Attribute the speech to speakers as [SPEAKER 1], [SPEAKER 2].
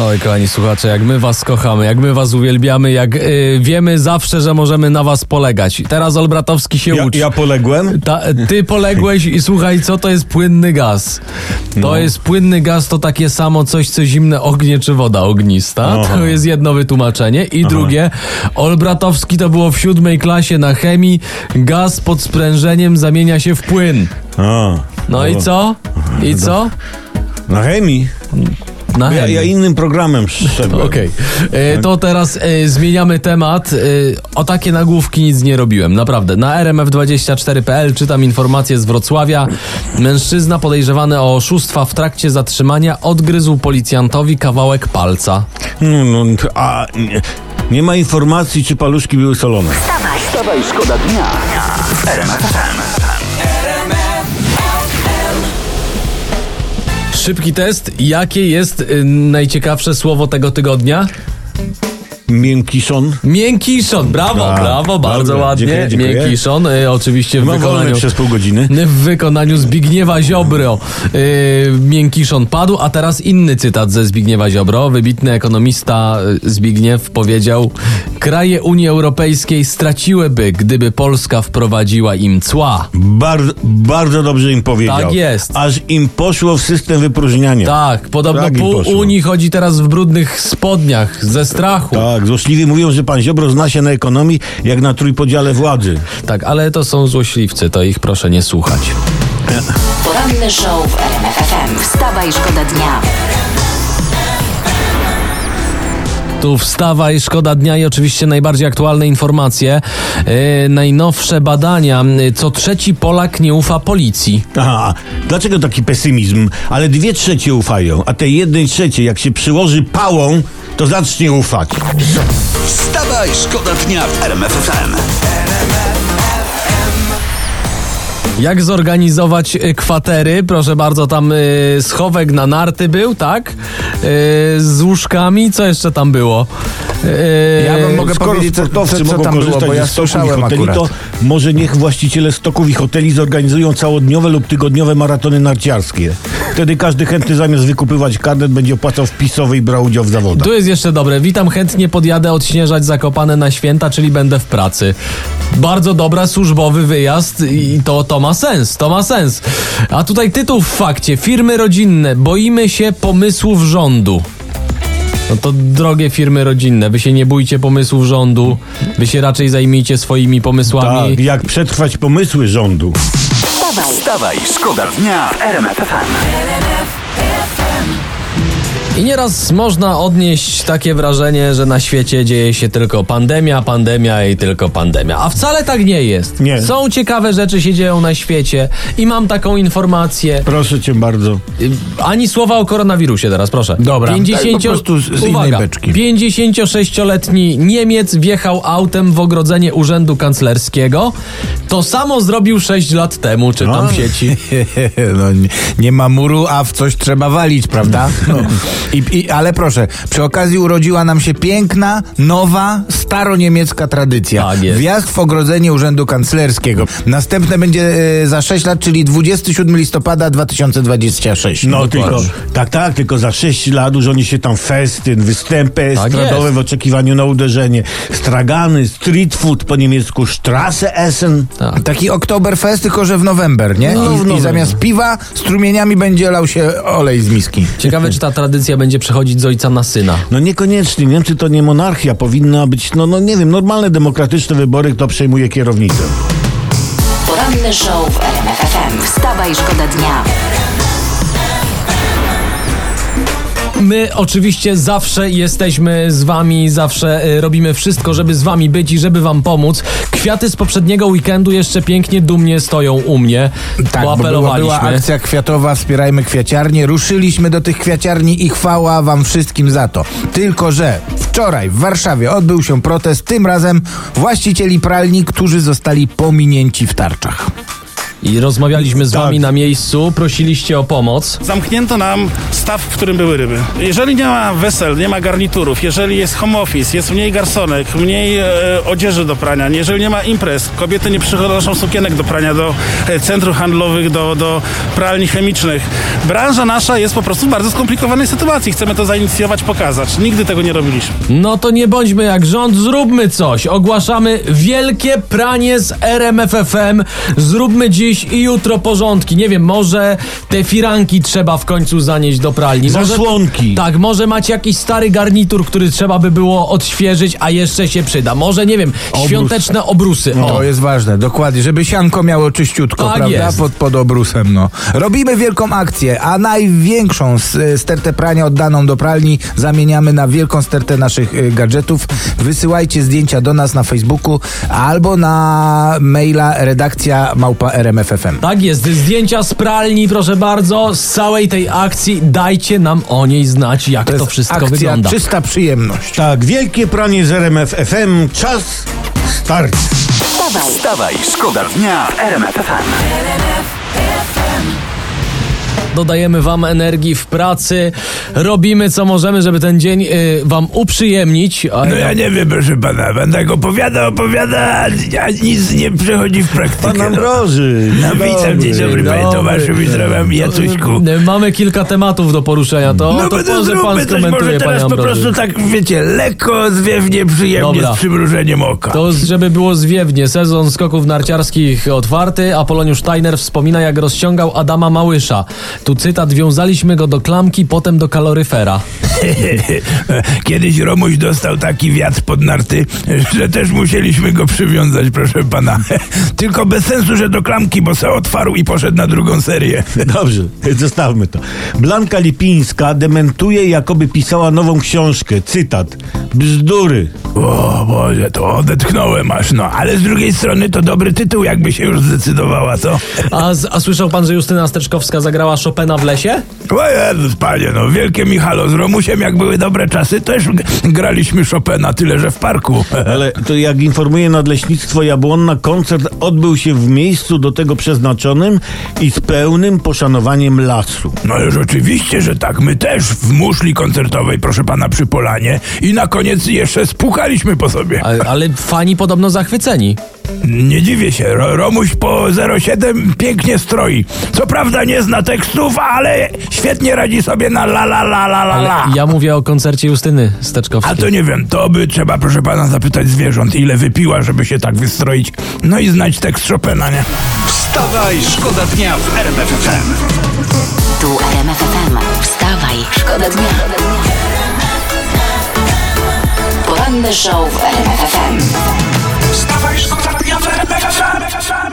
[SPEAKER 1] Oj, kochani słuchacze, jak my was kochamy, jak my was uwielbiamy, jak y, wiemy zawsze, że możemy na was polegać. Teraz Olbratowski się
[SPEAKER 2] Ja,
[SPEAKER 1] uczy.
[SPEAKER 2] ja poległem?
[SPEAKER 1] Ta, ty poległeś i słuchaj, co to jest płynny gaz? To
[SPEAKER 2] No.
[SPEAKER 1] jest płynny gaz, to takie samo coś, co zimne ognie czy woda ognista.
[SPEAKER 2] Aha.
[SPEAKER 1] To jest jedno wytłumaczenie. I drugie, Olbratowski to było w siódmej klasie na chemii. Gaz pod sprężeniem zamienia się w płyn.
[SPEAKER 2] A,
[SPEAKER 1] No i co? I co?
[SPEAKER 2] na chemii?
[SPEAKER 1] Na
[SPEAKER 2] Ja,
[SPEAKER 1] chemii.
[SPEAKER 2] ja innym programem szedłem.
[SPEAKER 1] Okej, E, to teraz e, zmieniamy temat. E, o takie nagłówki nic nie robiłem, naprawdę. Na rmf24.pl czytam informację z Wrocławia. Mężczyzna podejrzewany o oszustwa w trakcie zatrzymania odgryzł policjantowi kawałek palca.
[SPEAKER 2] No, no, a nie, nie ma informacji, czy paluszki były solone.
[SPEAKER 3] Wstawaj, szkoda dnia w
[SPEAKER 1] Szybki test. Jakie jest y, najciekawsze słowo tego tygodnia?
[SPEAKER 2] Miękiszon.
[SPEAKER 1] Miękiszon. Brawo,
[SPEAKER 2] Tak,
[SPEAKER 1] brawo, bardzo
[SPEAKER 2] dobrze.
[SPEAKER 1] ładnie.
[SPEAKER 2] Dziękuję, dziękuję.
[SPEAKER 1] Miękiszon. Y, oczywiście w
[SPEAKER 2] Mam
[SPEAKER 1] wykonaniu...
[SPEAKER 2] przez pół godziny.
[SPEAKER 1] W wykonaniu Zbigniewa Ziobro yy, Miękiszon padł, a teraz inny cytat ze Zbigniewa Ziobro. Wybitny ekonomista y, Zbigniew powiedział Kraje Unii Europejskiej straciłyby, gdyby Polska wprowadziła im cła.
[SPEAKER 2] Bardzo, bardzo dobrze im powiedział.
[SPEAKER 1] Tak jest.
[SPEAKER 2] Aż im poszło w system wypróżniania.
[SPEAKER 1] Tak, podobno
[SPEAKER 2] Tak
[SPEAKER 1] pół. Unii chodzi teraz w brudnych spodniach ze strachu.
[SPEAKER 2] Tak, złośliwi mówią, że pan Ziobro zna się na ekonomii jak na trójpodziale władzy.
[SPEAKER 1] Tak, ale to są złośliwcy, to ich proszę nie słuchać.
[SPEAKER 4] Poranny show w RMFFM. Wstawaj, szkoda dnia.
[SPEAKER 1] Tu wstawa i szkoda dnia i oczywiście najbardziej aktualne informacje. Yy, najnowsze badania. Yy, Co trzeci Polak nie ufa policji.
[SPEAKER 2] Aha, dlaczego taki pesymizm? Ale dwie trzecie ufają, a tej jednej trzeciej, jak się przyłoży pałą, to zacznie ufać.
[SPEAKER 3] Wstawaj, szkoda dnia w RMFFM.
[SPEAKER 1] Jak zorganizować y, kwatery? Proszę bardzo, tam y, schowek na narty był, tak? Y, z łóżkami. Co jeszcze tam było? Y,
[SPEAKER 5] Ja wam mogę
[SPEAKER 2] Skoro
[SPEAKER 5] powiedzieć, co,
[SPEAKER 2] sportowcy
[SPEAKER 5] co, co
[SPEAKER 2] mogą
[SPEAKER 5] tam było,
[SPEAKER 2] korzystać
[SPEAKER 5] bo ja
[SPEAKER 2] ze stoków i
[SPEAKER 5] słyszałem
[SPEAKER 2] hoteli,
[SPEAKER 5] akurat.
[SPEAKER 2] to może niech właściciele stoków i hoteli zorganizują całodniowe lub tygodniowe maratony narciarskie. Wtedy każdy chętny zamiast wykupywać karnet będzie opłacał wpisowy i brał udział w zawodach.
[SPEAKER 1] Tu jest jeszcze dobre. Witam, chętnie podjadę odśnieżać Zakopane na święta, czyli będę w pracy. Bardzo dobra, służbowy wyjazd i to, to ma sens, to ma sens. A tutaj tytuł w fakcie. Firmy rodzinne. Boimy się pomysłów rządu. No to drogie firmy rodzinne, wy się nie bójcie pomysłów rządu, wy się raczej zajmijcie swoimi pomysłami.
[SPEAKER 2] Tak, jak przetrwać pomysły rządu.
[SPEAKER 4] Wstawaj,
[SPEAKER 3] Wstawaj, szkoda dnia w RMFFM.
[SPEAKER 1] I nieraz można odnieść takie wrażenie, że na świecie dzieje się tylko pandemia, pandemia i tylko pandemia. A wcale tak nie jest.
[SPEAKER 2] Nie.
[SPEAKER 1] Są ciekawe rzeczy się dzieją na świecie i mam taką informację.
[SPEAKER 2] Proszę cię bardzo.
[SPEAKER 1] Ani słowa o koronawirusie teraz, proszę.
[SPEAKER 5] Dobra,
[SPEAKER 1] 50...
[SPEAKER 5] tak po prostu z- z
[SPEAKER 1] Uwaga,
[SPEAKER 5] beczki.
[SPEAKER 1] 56-letni Niemiec wjechał autem w ogrodzenie urzędu kanclerskiego. To samo zrobił 6 lat temu, czytam
[SPEAKER 5] No.
[SPEAKER 1] w sieci.
[SPEAKER 5] no, nie, nie ma muru, a w coś trzeba walić, prawda? No. I, i, ale proszę, przy okazji urodziła nam się piękna, nowa, staroniemiecka tradycja.
[SPEAKER 1] Tak jest.
[SPEAKER 5] Wjazd w ogrodzenie Urzędu Kanclerskiego. Następne będzie e, za 6 lat, czyli 27 listopada 2026.
[SPEAKER 2] No tylko, tak, tak, tylko za 6 lat urządzi się tam festyn, występy estradowe
[SPEAKER 1] jest.
[SPEAKER 2] w oczekiwaniu na uderzenie, stragany, street food po niemiecku, Strasse Essen.
[SPEAKER 1] Tak.
[SPEAKER 5] Taki Oktoberfest, tylko że w november, nie?
[SPEAKER 2] No, w
[SPEAKER 5] I, I
[SPEAKER 2] november.
[SPEAKER 5] zamiast piwa strumieniami będzie lał się olej z miski.
[SPEAKER 1] Ciekawe, czy ta tradycja będzie przechodzić z ojca na syna.
[SPEAKER 2] No niekoniecznie, Niemcy to nie monarchia, powinna być, no, no nie wiem, normalne demokratyczne wybory, kto przejmuje kierownicę.
[SPEAKER 4] Poranny show w RMFFM. Wstawaj, szkoda dnia.
[SPEAKER 1] my oczywiście zawsze jesteśmy z wami, zawsze y, robimy wszystko, żeby z wami być i żeby wam pomóc. Kwiaty z poprzedniego weekendu jeszcze pięknie, dumnie stoją u mnie,
[SPEAKER 5] Tak,
[SPEAKER 1] bo
[SPEAKER 5] była, była akcja kwiatowa, wspierajmy kwiaciarnię. Ruszyliśmy do tych kwiaciarni i chwała wam wszystkim za to. Tylko, że wczoraj w Warszawie odbył się protest, tym razem właścicieli pralni, którzy zostali pominięci w tarczach.
[SPEAKER 1] I rozmawialiśmy z
[SPEAKER 2] Tak.
[SPEAKER 1] wami na miejscu, prosiliście o pomoc.
[SPEAKER 6] Zamknięto nam staw, w którym były ryby. Jeżeli nie ma wesel, nie ma garniturów, jeżeli jest home office, jest mniej garsonek, mniej e, odzieży do prania, jeżeli nie ma imprez, kobiety nie przynoszą sukienek do prania, do e, centrów handlowych, do, do pralni chemicznych. Branża nasza jest po prostu w bardzo skomplikowanej sytuacji. Chcemy to zainicjować, pokazać. Nigdy tego nie robiliśmy.
[SPEAKER 1] No to nie bądźmy jak rząd, zróbmy coś. Ogłaszamy wielkie pranie z RMFFM. Zróbmy dziś i jutro porządki. Nie wiem, może te firanki trzeba w końcu zanieść do pralni. Może,
[SPEAKER 2] Zasłonki.
[SPEAKER 1] tak, może macie jakiś stary garnitur, który trzeba by było odświeżyć, a jeszcze się przyda. Może, nie wiem, świąteczne obrusy. O.
[SPEAKER 5] To jest ważne, dokładnie, żeby sianko miało czyściutko,
[SPEAKER 1] Tak
[SPEAKER 5] prawda?
[SPEAKER 1] jest.
[SPEAKER 5] Pod, pod obrusem, no. Robimy wielką akcję, a największą s- stertę prania oddaną do pralni zamieniamy na wielką stertę naszych y, gadżetów. Wysyłajcie zdjęcia do nas na Facebooku albo na maila redakcja małpa RMFFM.
[SPEAKER 1] Tak jest, zdjęcia z pralni, proszę bardzo, z całej tej akcji. Dajcie nam o niej znać, jak to,
[SPEAKER 5] jest
[SPEAKER 1] wszystko
[SPEAKER 5] akcja,
[SPEAKER 1] wygląda.
[SPEAKER 5] czysta przyjemność.
[SPEAKER 2] Tak, wielkie pranie z RMF FM. Czas start.
[SPEAKER 4] Wstawaj,
[SPEAKER 3] Wstawaj, szkoda dnia w RMF FM.
[SPEAKER 1] Dodajemy wam energii w pracy, robimy co możemy, żeby ten dzień y, wam uprzyjemnić. A
[SPEAKER 7] No ja nie wiem, proszę pana, pan tak opowiada, opowiada, a nic nie przechodzi w praktykę.
[SPEAKER 2] Pan Ambroży.
[SPEAKER 7] No witam, dzień dobry, panie Tomaszu, Wizdrowiam, Jacuśku.
[SPEAKER 1] Y, Mamy kilka tematów do poruszenia, to,
[SPEAKER 7] No
[SPEAKER 1] to
[SPEAKER 7] to
[SPEAKER 1] może pan
[SPEAKER 7] zróbmy coś, może
[SPEAKER 1] skomentuje, panie
[SPEAKER 7] teraz po
[SPEAKER 1] Ambroży.
[SPEAKER 7] prostu tak, wiecie, lekko, zwiewnie, przyjemnie,
[SPEAKER 1] Dobra.
[SPEAKER 7] z przymrużeniem oka.
[SPEAKER 1] To żeby było zwiewnie, sezon skoków narciarskich otwarty, Apoloniusz Steiner wspomina jak rozciągał Adama Małysza. Tu cytat, wiązaliśmy go do klamki, potem do kaloryfera.
[SPEAKER 7] Kiedyś Romuś dostał taki wiatr pod narty, że też musieliśmy go przywiązać, proszę pana. Tylko bez sensu, że do klamki, bo se otwarł i poszedł na drugą serię.
[SPEAKER 2] Dobrze, zostawmy to. Blanka Lipińska dementuje, jakoby pisała nową książkę. Cytat. Bzdury.
[SPEAKER 7] O Boże, to odetchnąłem aż, no. Ale z drugiej strony to dobry tytuł, jakby się już zdecydowała, co?
[SPEAKER 1] A, a słyszał pan, że Justyna Steczkowska zagrała Chopina w lesie?
[SPEAKER 7] O Jezus, panie, no wielkie Michalo, z Romusiem jak były dobre czasy, też graliśmy Chopina, tyle że w parku.
[SPEAKER 2] Ale to jak informuje Nadleśnictwo Jabłonna, koncert odbył się w miejscu do tego przeznaczonym i z pełnym poszanowaniem lasu.
[SPEAKER 7] No już oczywiście, że tak, my też w muszli koncertowej, proszę pana, przy Polanie i na koniec jeszcze spukaliśmy po sobie.
[SPEAKER 1] Ale, ale fani podobno zachwyceni.
[SPEAKER 7] Nie dziwię się, Ro Romuś po 07 pięknie stroi. Co prawda nie zna tekstów, ale świetnie radzi sobie na la la la la la
[SPEAKER 1] Ale
[SPEAKER 7] la.
[SPEAKER 1] ja mówię o koncercie Justyny
[SPEAKER 7] A
[SPEAKER 1] Steczkowskiej.
[SPEAKER 7] to nie wiem, to by trzeba, proszę pana, zapytać zwierząt, ile wypiła, żeby się tak wystroić. No i znać tekst Chopina, nie?
[SPEAKER 3] Wstawaj, szkoda dnia w RMF FM.
[SPEAKER 4] tu RMF FM. Wstawaj, szkoda dnia. Poranny show w RMF FM.
[SPEAKER 3] Wstawaj, szkoda